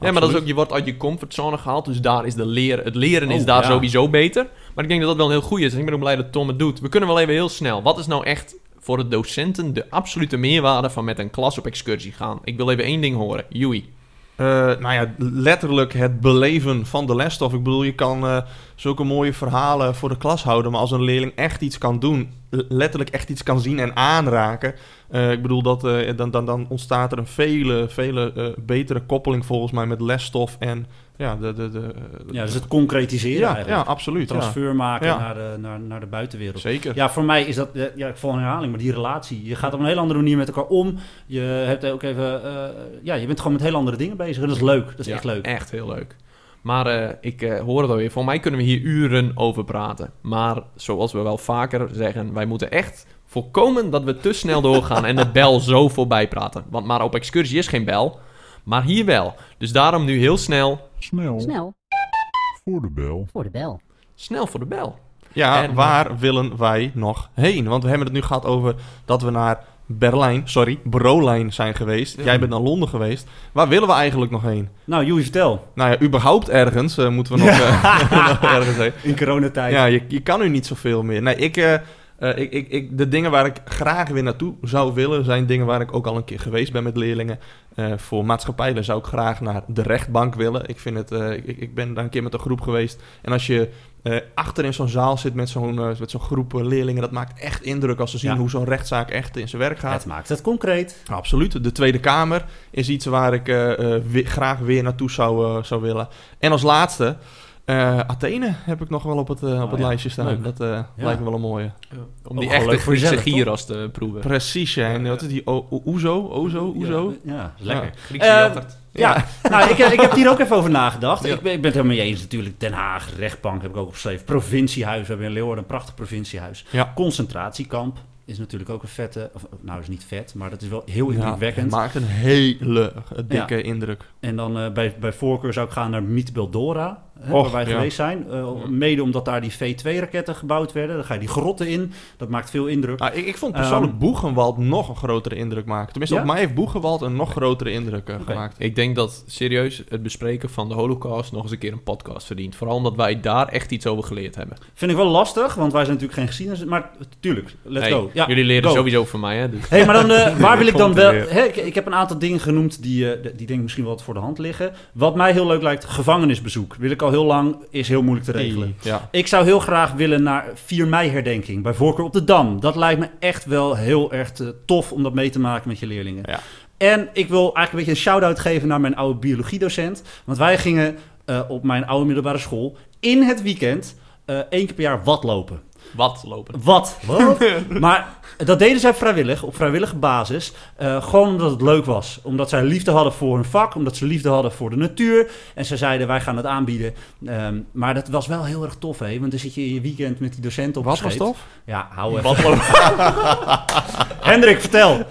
Ja. Maar dat is ook, je wordt uit je comfortzone gehaald. Dus daar is de leren, het leren is Oh, daar ja. sowieso beter. Maar ik denk dat dat wel een heel goed is. En ik ben ook blij dat Tom het doet. We kunnen wel even heel snel. Wat is nou echt voor de docenten de absolute meerwaarde van met een klas op excursie gaan? Ik wil even één ding horen. Joey. Eh, nou ja, letterlijk het beleven van de lesstof. Ik bedoel, je kan eh, zulke mooie verhalen voor de klas houden, maar als een leerling echt iets kan doen, letterlijk echt iets kan zien en aanraken, eh, ik bedoel, dat, dan, dan, dan ontstaat er een vele, vele betere koppeling volgens mij met lesstof en ja, de... de, de Ja, dus het concretiseren ja, ja, eigenlijk. absoluut. Ja. Transfer maken Ja. naar, de, naar, naar de buitenwereld. Zeker. Ja, voor mij is dat, ja, ik val een herhaling, maar die relatie. Je gaat op een heel andere manier met elkaar om. Je hebt ook even, eh, ja, je bent gewoon met heel andere dingen bezig. En dat is leuk. Dat is echt leuk. Echt heel leuk. Maar eh, ik eh, hoor het alweer. Voor mij kunnen we hier uren over praten. Maar zoals we wel vaker zeggen, wij moeten echt voorkomen dat we te snel doorgaan en de bel [laughs] zo voorbij praten. Want maar op excursie is geen bel, maar hier wel. Dus daarom nu heel snel, Snel Snel voor de bel. voor de bel. snel voor de bel. Ja, En- waar willen wij nog heen? Want we hebben het nu gehad over dat we naar Berlijn, sorry, Berlijn zijn geweest. Ja. Jij bent naar Londen geweest. Waar willen we eigenlijk nog heen? Nou, Joey, vertel. Nou ja, überhaupt ergens eh, moeten we nog, [laughs] eh, [laughs] nog ergens heen. In coronatijd. Ja, je, je kan nu niet zoveel meer. Nee, ik, eh, eh, ik, ik, ik, de dingen waar ik graag weer naartoe zou willen, zijn dingen waar ik ook al een keer geweest ben met leerlingen. Eh, voor maatschappijlen zou ik graag naar de rechtbank willen. Ik, vind het, eh, ik, ik ben daar een keer met een groep geweest. En als je achter in zo'n zaal zit met zo'n met zo'n groep leerlingen, dat maakt echt indruk als ze zien Ja. hoe zo'n rechtszaak echt in zijn werk gaat. Het maakt het concreet. Absoluut. De Tweede Kamer is iets waar ik graag weer naartoe zou, zou willen. En als laatste, eh, Athene heb ik nog wel op het, eh, op Oh het ja, lijstje staan. leuk. Dat eh, lijkt me wel een mooie. Om die wel echte Griekse jezelf, gyros te proeven. Precies, ja. En wat is die? Oezo? Ozo? Oezo? Ja, ja, lekker. Griekse yoghurt. Ja, nou, ik, ik heb hier ook even over nagedacht. Ja. Ik, ben, ik ben het helemaal mee eens natuurlijk. Den Haag, rechtbank heb ik ook opgeschreven. Provinciehuis, we hebben in Leeuwarden een prachtig provinciehuis. Ja. Concentratiekamp is natuurlijk ook een vette... Of, nou, is niet vet, maar dat is wel heel Ja, indrukwekkend. het maakt een hele dikke indruk. En dan eh, bij, bij voorkeur zou ik gaan naar Miet Beldora, hè, Och, waar wij ja. geweest zijn. Eh, mede omdat daar die V2-raketten gebouwd werden. Dan ga je die grotten in. Dat maakt veel indruk. Ah, ik, ik vond persoonlijk Ehm, Boegenwald nog een grotere indruk maken. Tenminste, Ja? op mij heeft Boegenwald een nog grotere indruk eh, gemaakt. Ik denk dat serieus het bespreken van de holocaust nog eens een keer een podcast verdient. Vooral omdat wij daar echt iets over geleerd hebben. Vind ik wel lastig, want wij zijn natuurlijk geen geschiedenis. Maar tuurlijk, let's Hey, go. Ja, jullie leren go. sowieso van mij, hè? Dus. Hé, maar dan, eh, waar wil ik dan wel... Hè, ik, ik heb een aantal dingen genoemd die, eh, die denk ik misschien wel wat voor de hand liggen. Wat mij heel leuk lijkt, gevangenisbezoek. Wil ik al heel lang, is heel moeilijk te regelen. Ja. Ik zou heel graag willen naar 4 mei herdenking, bij voorkeur op de Dam. Dat lijkt me echt wel heel erg tof om dat mee te maken met je leerlingen. Ja. En ik wil eigenlijk een beetje een shout-out geven naar mijn oude biologiedocent. Want wij gingen eh, op mijn oude middelbare school in het weekend eh, één keer per jaar wat lopen. Wat lopen. Wat? Wat? [laughs] maar dat deden zij vrijwillig, op vrijwillige basis. Eh, gewoon omdat het leuk was. Omdat zij liefde hadden voor hun vak, omdat ze liefde hadden voor de natuur. En ze zeiden, wij gaan het aanbieden. Ehm, maar dat was wel heel erg tof, hè? Want dan zit je in je weekend met die docent op Wat was tof? Ja, hou even. Wat lopen. [laughs] Hendrik, vertel.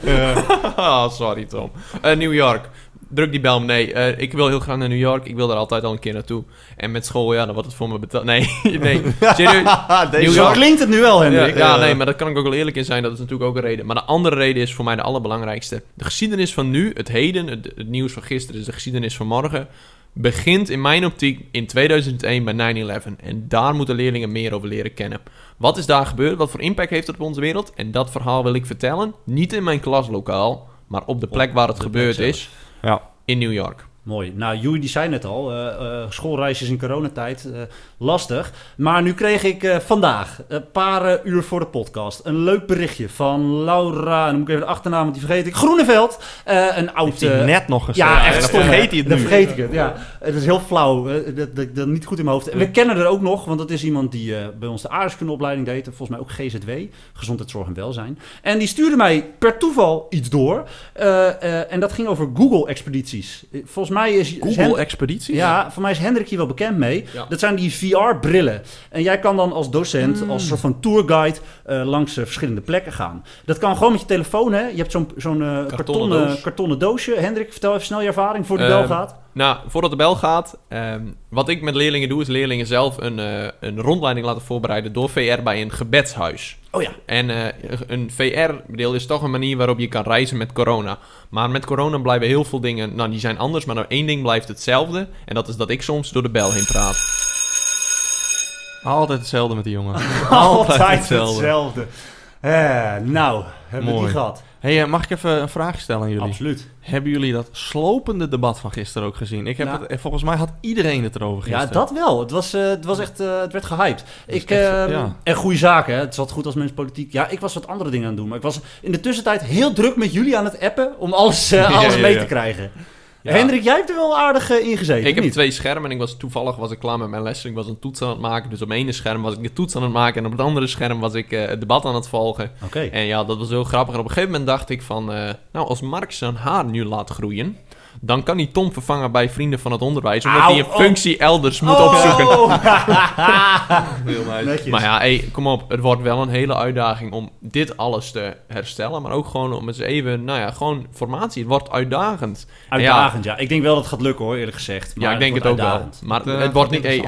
Ah, [laughs] sorry Tom. Eh, New York. Druk die bel. Nee, eh, ik wil heel graag naar New York. Ik wil daar altijd al een keer naartoe. En met school, ja, dan wordt het voor me betaald. Nee, [laughs] nee. Serieus. [laughs] Deze New Zo York. klinkt het nu wel, Hendrik. Ja, nee, maar daar kan ik ook wel eerlijk in zijn. Dat is natuurlijk ook een reden. Maar de andere reden is voor mij de allerbelangrijkste. De geschiedenis van nu, het heden, het, het nieuws van gisteren is de geschiedenis van morgen. Begint in mijn optiek in 2001 bij 9-11. En daar moeten leerlingen meer over leren kennen. Wat is daar gebeurd? Wat voor impact heeft het op onze wereld? En dat verhaal wil ik vertellen. Niet in mijn klaslokaal, maar op de plek waar het gebeurd is. Ja. In New York. Mooi. Nou, Joey die zei net al, eh, eh, schoolreisjes in coronatijd, eh, lastig. Maar nu kreeg ik vandaag, een paar uur voor de podcast, een leuk berichtje van Laura, en dan moet ik even de achternaam, want die vergeet ik, Groeneveld. Een oud... Net nog gezegd. ja, echt dan stom, hè? vergeet hij het Dan nu. vergeet ik het, ja. Het is heel flauw, dat, dat, dat niet goed in mijn hoofd. En we kennen er ook nog, want dat is iemand die bij ons de aardrijkskundeopleiding deed. Volgens mij ook GZW, Gezondheidszorg en Welzijn. En die stuurde mij per toeval iets door. En dat ging over Google-expedities. Volgens mij is... Hen- Google-expedities? ja, voor mij is Hendrik hier wel bekend mee. Ja. Dat zijn die VR-brillen. En jij kan dan als docent, als soort van tourguide, eh, langs eh, verschillende plekken gaan. Dat kan gewoon met je telefoon, hè? Je hebt zo'n zo'n eh, Kartonnen kartonnen doosje. Hendrik, vertel even snel je ervaring voor de Ehm, bel gaat. Nou, voordat de bel gaat, ehm, wat ik met leerlingen doe, is leerlingen zelf een, eh, een rondleiding laten voorbereiden door VR bij een gebedshuis. Oh ja. En eh, een VR-deel is toch een manier waarop je kan reizen met corona. Maar met corona blijven heel veel dingen, nou die zijn anders, maar nou één ding blijft hetzelfde. En dat is dat ik soms door de bel heen praat. Altijd hetzelfde met die jongen. [laughs] Altijd hetzelfde. Eh, nou, hebben we Mooi. die gehad. Hey, eh, mag ik even een vraag stellen aan jullie? Absoluut. Hebben jullie dat slopende debat van gisteren ook gezien? Ik heb Nou. het, volgens mij had iedereen het erover Ja, gisteren. dat wel. Het was, eh, het was echt, eh, het werd gehyped. Ik, echt, ehm, ja. En goede zaken. Het altijd goed als mensen politiek... Ja, ik was wat andere dingen aan het doen. Maar ik was in de tussentijd heel druk met jullie aan het appen... om alles, [laughs] Ja, alles ja, mee ja. te krijgen. Ja. Hendrik, jij hebt er wel aardig eh, in gezeten, Ik heb niet? twee schermen en ik was toevallig was ik klaar met mijn les. Ik was een toets aan het maken, dus op het ene scherm was ik de toets aan het maken... en op het andere scherm was ik eh, het debat aan het volgen. Oké. En ja, dat was heel grappig. En op een gegeven moment dacht ik van... eh, nou, als Mark zijn haar nu laat groeien... dan kan hij Tom vervangen bij Vrienden van het Onderwijs... omdat hij een oh. functie elders moet Oh. opzoeken. [laughs] Netjes. Maar ja, hey, kom op. Het wordt wel een hele uitdaging om dit alles te herstellen. Maar ook gewoon om eens even... Nou ja, gewoon formatie. Het wordt uitdagend. Uitdagend, ja. Ik denk wel dat het gaat lukken, hoor, eerlijk gezegd. Maar ja, ik denk het ook wel. Maar Eh, het, wordt niet, hey,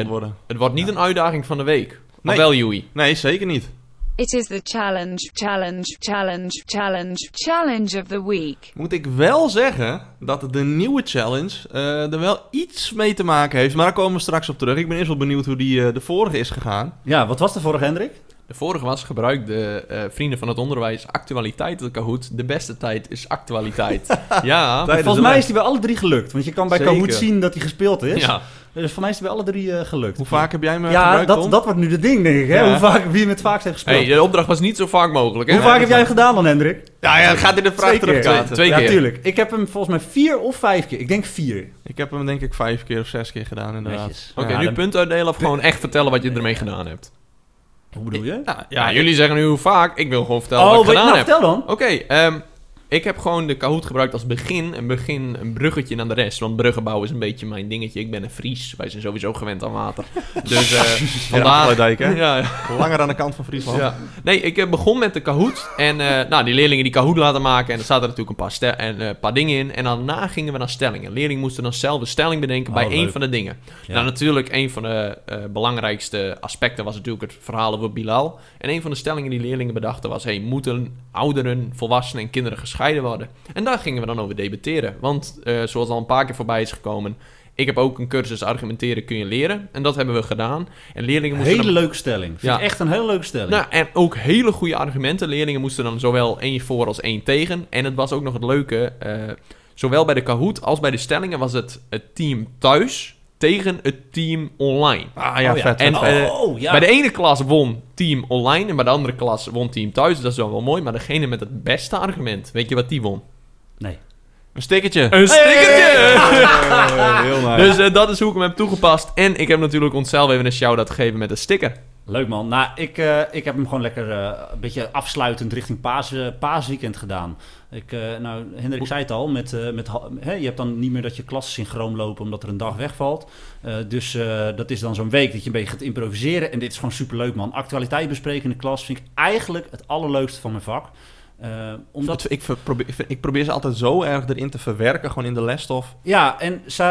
het, wordt niet een uitdaging van de week. Nee. Of wel, Joey? Nee, zeker niet. It is the challenge, challenge, challenge, challenge, challenge of the week. Moet ik wel zeggen dat de nieuwe challenge eh, er wel iets mee te maken heeft. Maar daar komen we straks op terug. Ik ben eerst wel benieuwd hoe die eh, de vorige is gegaan. Ja, wat was de vorige, Hendrik? De vorige was gebruik de eh, Vrienden van het Onderwijs actualiteit de Kahoot. De beste tijd is actualiteit. [laughs] ja. Volgens mij is die bij alle drie gelukt. Want je kan bij Zeker. Kahoot zien dat hij gespeeld is. ja. Dus voor mij is die bij alle drie eh, gelukt. Hoe vaak heb jij me Ja, gebruikt, dat, Tom? dat wordt nu de ding, denk ik. Hè? Ja. Hoe vaak, wie hem het vaakst heeft gespeeld. Hey, de opdracht was niet zo vaak mogelijk, hè? Hoe vaak heb jij hem gedaan dan, Hendrik? Ja, ja, het gaat in de vraag Twee keer. terugkaatsen. Twee ja, keer. tuurlijk. Ik heb hem volgens mij vier of vijf keer. Ik denk vier. Ik heb hem denk ik vijf keer of zes keer gedaan inderdaad. Oké, Ja, nu dan- punt uitdelen of gewoon echt vertellen wat je ermee gedaan hebt? Hoe bedoel je? Ja, Ja, jullie zeggen nu hoe vaak. Ik wil gewoon vertellen oh, wat ik gedaan nou, heb. vertel dan. Oké, ehm, ik heb gewoon de Kahoot gebruikt als begin. Een begin, een bruggetje naar de rest. Want bruggenbouw is een beetje mijn dingetje. Ik ben een Fries. Wij zijn sowieso gewend aan water. [laughs] Dus eh vandaar... Afsluitdijk, hè? Ja, ja. Langer aan de kant van Friesland. Ja. Nee, ik eh, begon met de Kahoot. En eh, nou, die leerlingen die Kahoot laten maken. En er zaten natuurlijk een paar, stel- en, eh, paar dingen in. En daarna gingen we naar stellingen. Leerlingen moesten dan zelf een stelling bedenken Oh, bij één leuk. van de dingen. Ja. Nou, natuurlijk, een van de eh, belangrijkste aspecten was natuurlijk het verhaal over Bilal. En een van de stellingen die leerlingen bedachten was... Hey, moeten ouderen, volwassenen en kinderen gescheiden worden? En daar gingen we dan over debatteren. Want, eh, zoals al een paar keer voorbij is gekomen... Ik heb ook een cursus argumenteren kun je leren. En dat hebben we gedaan. En leerlingen moesten... Hele dan- leuke stelling. Ja. echt een hele leuke stelling. nou, en ook hele goede argumenten. Leerlingen moesten dan zowel één voor als één tegen. En het was ook nog het leuke. eh, zowel bij de Kahoot als bij de stellingen was het het team thuis tegen het team online. Ah ja, Oh, ja. vet. En, vet. eh, oh, ja. Bij de ene klas won team online en bij de andere klas won team thuis. Dat is wel wel mooi. Maar degene met het beste argument, weet je wat die won? Nee. Een stickertje. Een stickertje! [laughs] Heel [laughs] nice. Dus eh, dat is hoe ik hem heb toegepast. En ik heb natuurlijk onszelf even een shout-out gegeven met een sticker. Leuk man. Nou, ik, eh, ik heb hem gewoon lekker eh, een beetje afsluitend richting paas, eh, paasweekend gedaan. Ik, nou, Hendrik zei het al, met, met, hè, je hebt dan niet meer dat je klassen synchroon lopen omdat er een dag wegvalt. Dus dat is dan zo'n week dat je een beetje gaat improviseren. En dit is gewoon superleuk man. Actualiteit bespreken in de klas vind ik eigenlijk het allerleukste van mijn vak. Eh, omdat, Dat, ik, probeer, ik- probeer ze altijd zo erg erin te verwerken, gewoon in de lesstof. ja, en ze,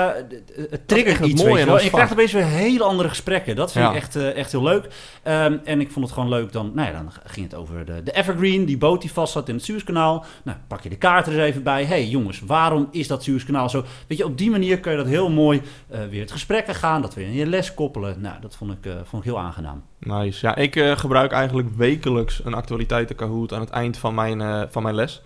het triggert het ons En je krijgt opeens weer hele andere gesprekken. Dat vind Ja. ik echt, eh, echt heel leuk. Ehm, en ik vond het gewoon leuk dan... Nou ja, dan ging het over de, de Evergreen, die boot die vast zat in het Suezkanaal. Nou, pak je de kaart er eens even bij. hey, jongens, waarom is dat Suezkanaal zo? Weet je, op die manier kun je dat heel mooi eh, weer het gesprek aan gaan. Dat weer in je les koppelen. Nou, dat vond ik, vond ik heel aangenaam. Nice. Ja, ik eh, gebruik eigenlijk wekelijks een actualiteiten Kahoot aan het eind van mijn, eh, van mijn les.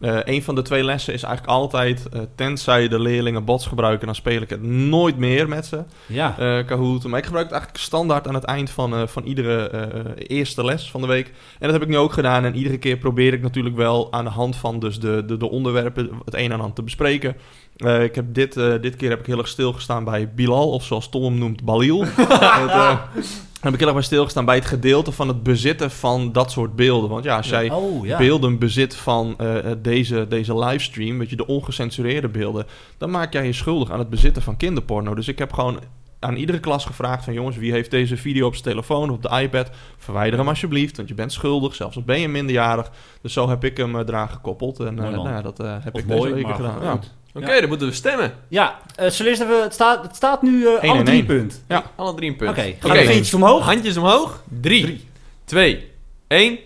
Eh een van de twee lessen is eigenlijk altijd, tenzij de leerlingen bots gebruiken, dan speel ik het nooit meer met ze. Ja, Kahoot. Maar ik gebruik het eigenlijk standaard aan het eind van, van iedere eerste les van de week. En dat heb ik nu ook gedaan. En iedere keer probeer ik natuurlijk wel aan de hand van dus de, de, de onderwerpen het een en ander te bespreken. Ik heb dit, dit keer heb ik heel erg stilgestaan bij Bilal, of zoals Tom hem noemt, Balil. Het, [laughs] heb ik heel erg bij stilgestaan bij het gedeelte van het bezitten van dat soort beelden. Want ja, als jij oh, ja. beelden bezit van eh, deze, deze livestream, weet je, de ongecensureerde beelden, dan maak jij je schuldig aan het bezitten van kinderporno. Dus ik heb gewoon aan iedere klas gevraagd van jongens, wie heeft deze video op zijn telefoon of op de iPad? Verwijder hem alsjeblieft, want je bent schuldig, zelfs al ben je minderjarig. Dus zo heb ik hem eh, eraan gekoppeld en eh, nou ja, dat heb Of ik mooi, deze week gedaan. Ja. Oké, dan moeten we stemmen. Ja, eh zullen we eerst even... Het staat, het staat nu Eén alle en drie één. punt. Alle drie een punt. Oké, gaan de vingertjes omhoog? Handjes omhoog. Drie, twee, één.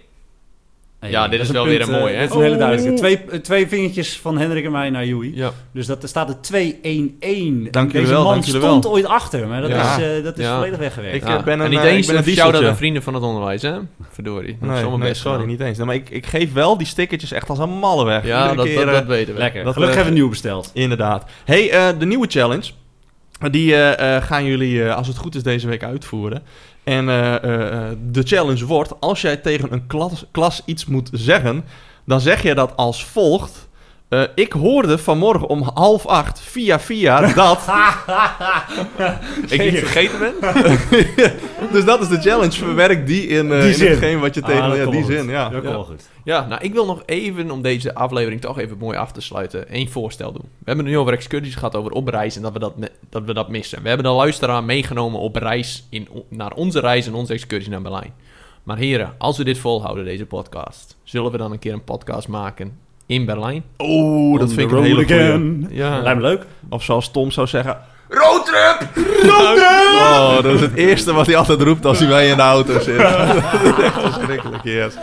Ja, dit is wel weer een eh, mooie, hè? Dat is een hele Oh. duidelijke. Twee, eh, twee vingertjes van Hendrik en mij naar Joey. Ja. Dus dat, er staat er 2-1-1. Dank Deze wel, man stond ooit achter, maar dat Ja. is, eh, dat is Ja. volledig weggewerkt. Ik, ben een, en niet ik eens ben een shout-out aan vrienden van het onderwijs, hè? Verdorie. Dat is Nee, allemaal nee, best sorry, gedaan. niet eens. Nee, maar ik, ik geef wel die stickertjes echt als een malle weg. Ja, dat, keer, dat, dat weten we. Lekker. Dat, Gelukkig hebben we een nieuw besteld. Inderdaad. hey, eh, de nieuwe challenge. Die gaan jullie, eh, als het goed is, deze week uitvoeren. En eh, eh, eh, de challenge wordt: als jij tegen een klas, klas iets moet zeggen, dan zeg je dat als volgt. Eh, ik hoorde vanmorgen om half acht via via dat. [laughs] Ik iets vergeten ben? [laughs] dus dat is de challenge. Verwerk die in, eh Die in hetgeen wat je tegen. Ah, dat ja, die zin, goed. ja. Dat ja. goed. Ja, nou, ik wil nog even, om deze aflevering toch even mooi af te sluiten, één voorstel doen. We hebben het nu over excursies gehad, over op reis en dat we dat, dat, we dat missen. We hebben de luisteraar meegenomen op reis, in, naar onze reis en onze excursie naar Berlijn. Maar heren, als we dit volhouden, deze podcast, zullen we dan een keer een podcast maken in Berlijn? Oeh, dat vind ik een hele road goeie. again. Ja. Lijkt me leuk. Of zoals Tom zou zeggen... Roadtrip! Roadtrip! Oh, dat is het eerste wat hij altijd roept als hij bij je in de auto zit. [laughs] dat is echt verschrikkelijk, yes.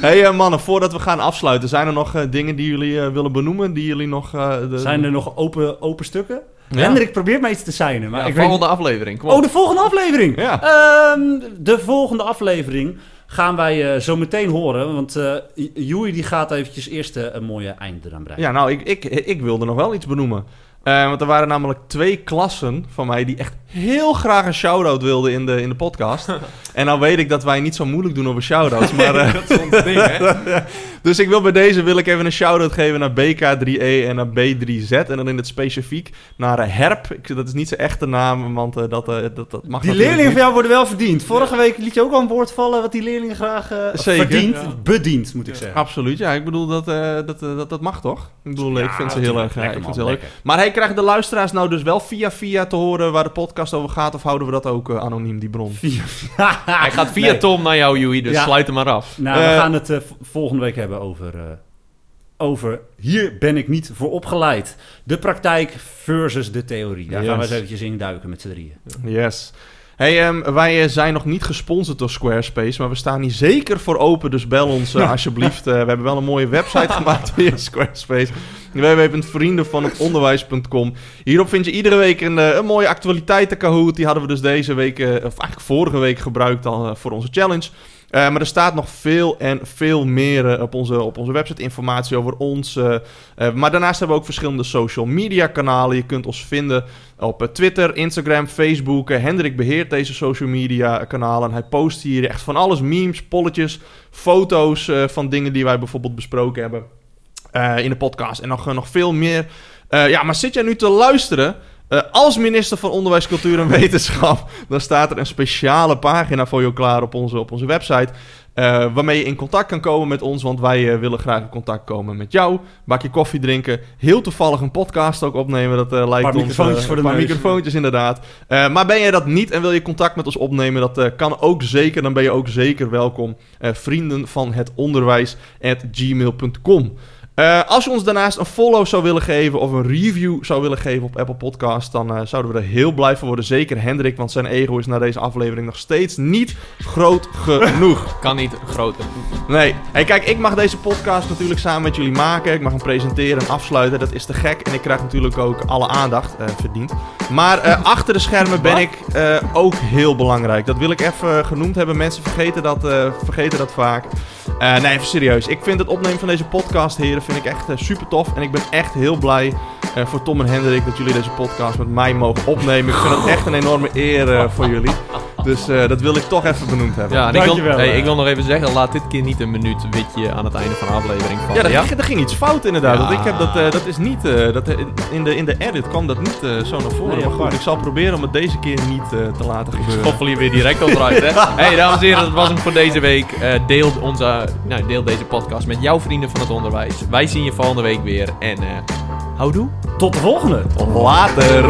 hey, eh, mannen, voordat we gaan afsluiten... zijn er nog eh, dingen die jullie eh, willen benoemen? Die jullie nog... eh, de- Zijn er nog open, open stukken? Ja. Hendrik probeert mij iets te signen. Maar Ja, ik weet volgende aflevering, kom op. Oh, de volgende aflevering. Ja. Ehm, de volgende aflevering gaan wij eh, zo meteen horen. Want eh Joey die gaat eventjes eerst eh, een mooie eind eraan breien. Ja, nou, ik, ik, ik wilde nog wel iets benoemen. Want er waren namelijk twee klassen van mij die echt heel graag een shout-out wilden in de, in de podcast. [laughs] en nou weet ik dat wij niet zo moeilijk doen over shout-outs, maar... eh, dat is ons ding, hè? [laughs] Dus ik wil bij deze wil ik even een shout-out geven naar BK3E en naar B3Z. En dan in het specifiek naar eh, Herp. Ik, dat is niet zijn echte naam, want eh, dat, eh, dat, dat mag Die leerlingen niet. van jou worden wel verdiend. Vorige week liet je ook al een woord vallen wat die leerlingen graag eh, Zeker. verdient. Ja. Bediend, moet ik zeggen. Absoluut, ja. Ik bedoel, dat, eh, dat, dat, dat mag toch? Ik bedoel, ik vind ze heel erg, ik vind ze heel leuk. Maar hey, krijgen de luisteraars nou dus wel via via te horen waar de podcast over gaat? Of houden we dat ook eh, anoniem, die bron? [laughs] [laughs] Hij gaat via Nee. Tom naar jou, Joey, dus Ja. sluit hem maar af. Nou, we Eh, gaan het eh, volgende week hebben over, eh, over hier ben ik niet voor opgeleid. De praktijk versus de theorie. Daar gaan we eens eventjes in duiken met z'n drieën. Yes. Hey, ehm, wij eh, zijn nog niet gesponsord door Squarespace, maar we staan hier zeker voor open. Dus bel ons eh, alsjeblieft. Eh, we hebben wel een mooie [laughs] website gemaakt via Squarespace. www.vriendenvanhetonderwijs.com Hierop vind je iedere week een, een mooie actualiteiten Kahoot. Die hadden we dus deze week, of eigenlijk vorige week gebruikt al voor onze challenge. Eh, maar er staat nog veel en veel meer eh, op, onze, op onze website informatie over ons. eh, maar daarnaast hebben we ook verschillende social media kanalen. Je kunt ons vinden op Twitter, Instagram, Facebook. Hendrik beheert deze social media kanalen. Hij post hier echt van alles. Memes, polletjes, foto's van dingen die wij bijvoorbeeld besproken hebben in de podcast. En nog, nog veel meer. Ja, maar zit jij nu te luisteren... eh, als minister van Onderwijs, Cultuur en Wetenschap... dan staat er een speciale pagina voor jou klaar op onze, op onze website... eh, waarmee je in contact kan komen met ons. Want wij eh, willen graag in contact komen met jou. Bakje koffie drinken. Heel toevallig een podcast ook opnemen. Dat lijkt Paar ons... microfoontjes voor de een paar neus. microfoontjes inderdaad. Maar ben jij dat niet en wil je contact met ons opnemen? Dat kan ook zeker. Dan ben je ook zeker welkom. Vrienden van het onderwijs at gmail.com. Eh, als je ons daarnaast een follow zou willen geven of een review zou willen geven op Apple Podcast, dan eh, zouden we er heel blij van worden. Zeker Hendrik, want zijn ego is na deze aflevering nog steeds niet groot genoeg. [laughs] Kan niet groter. Nee. Hey, kijk, ik mag deze podcast natuurlijk samen met jullie maken. Ik mag hem presenteren en afsluiten. Dat is te gek. En ik krijg natuurlijk ook alle aandacht eh, verdiend. Maar [laughs] achter de schermen ben ik ook heel belangrijk. Dat wil ik even genoemd hebben. Mensen vergeten dat, vergeten dat vaak. Eh, nee, even serieus. Ik vind het opnemen van deze podcast, heren, vind ik echt super tof. En ik ben echt heel blij eh, voor Tom en Hendrik dat jullie deze podcast met mij mogen opnemen. Ik vind het echt een enorme eer eh, voor jullie. Dus eh, dat wil ik toch even benoemd hebben. Ja, en ik wil, Dankjewel, hey, eh. ik wil nog even zeggen, laat dit keer niet een minuut witje aan het einde van de aflevering vallen. Ja, er, ja? Ging, ging iets fout inderdaad. Ja. Want ik heb dat, eh, dat is niet, eh, dat, eh, in, de, in de edit kwam dat niet eh, zo naar voren. Nee, maar goed, ik zal proberen om het deze keer niet eh, te laten gebeuren. Schoffel hier weer direct onderuit, hè? [laughs] hey, dames en heren, dat was hem voor deze week. Eh, deel, onze, nou, deel deze podcast met jouw vrienden van het onderwijs. Wij zien je volgende week weer. En eh houdoe. Tot de volgende. Later!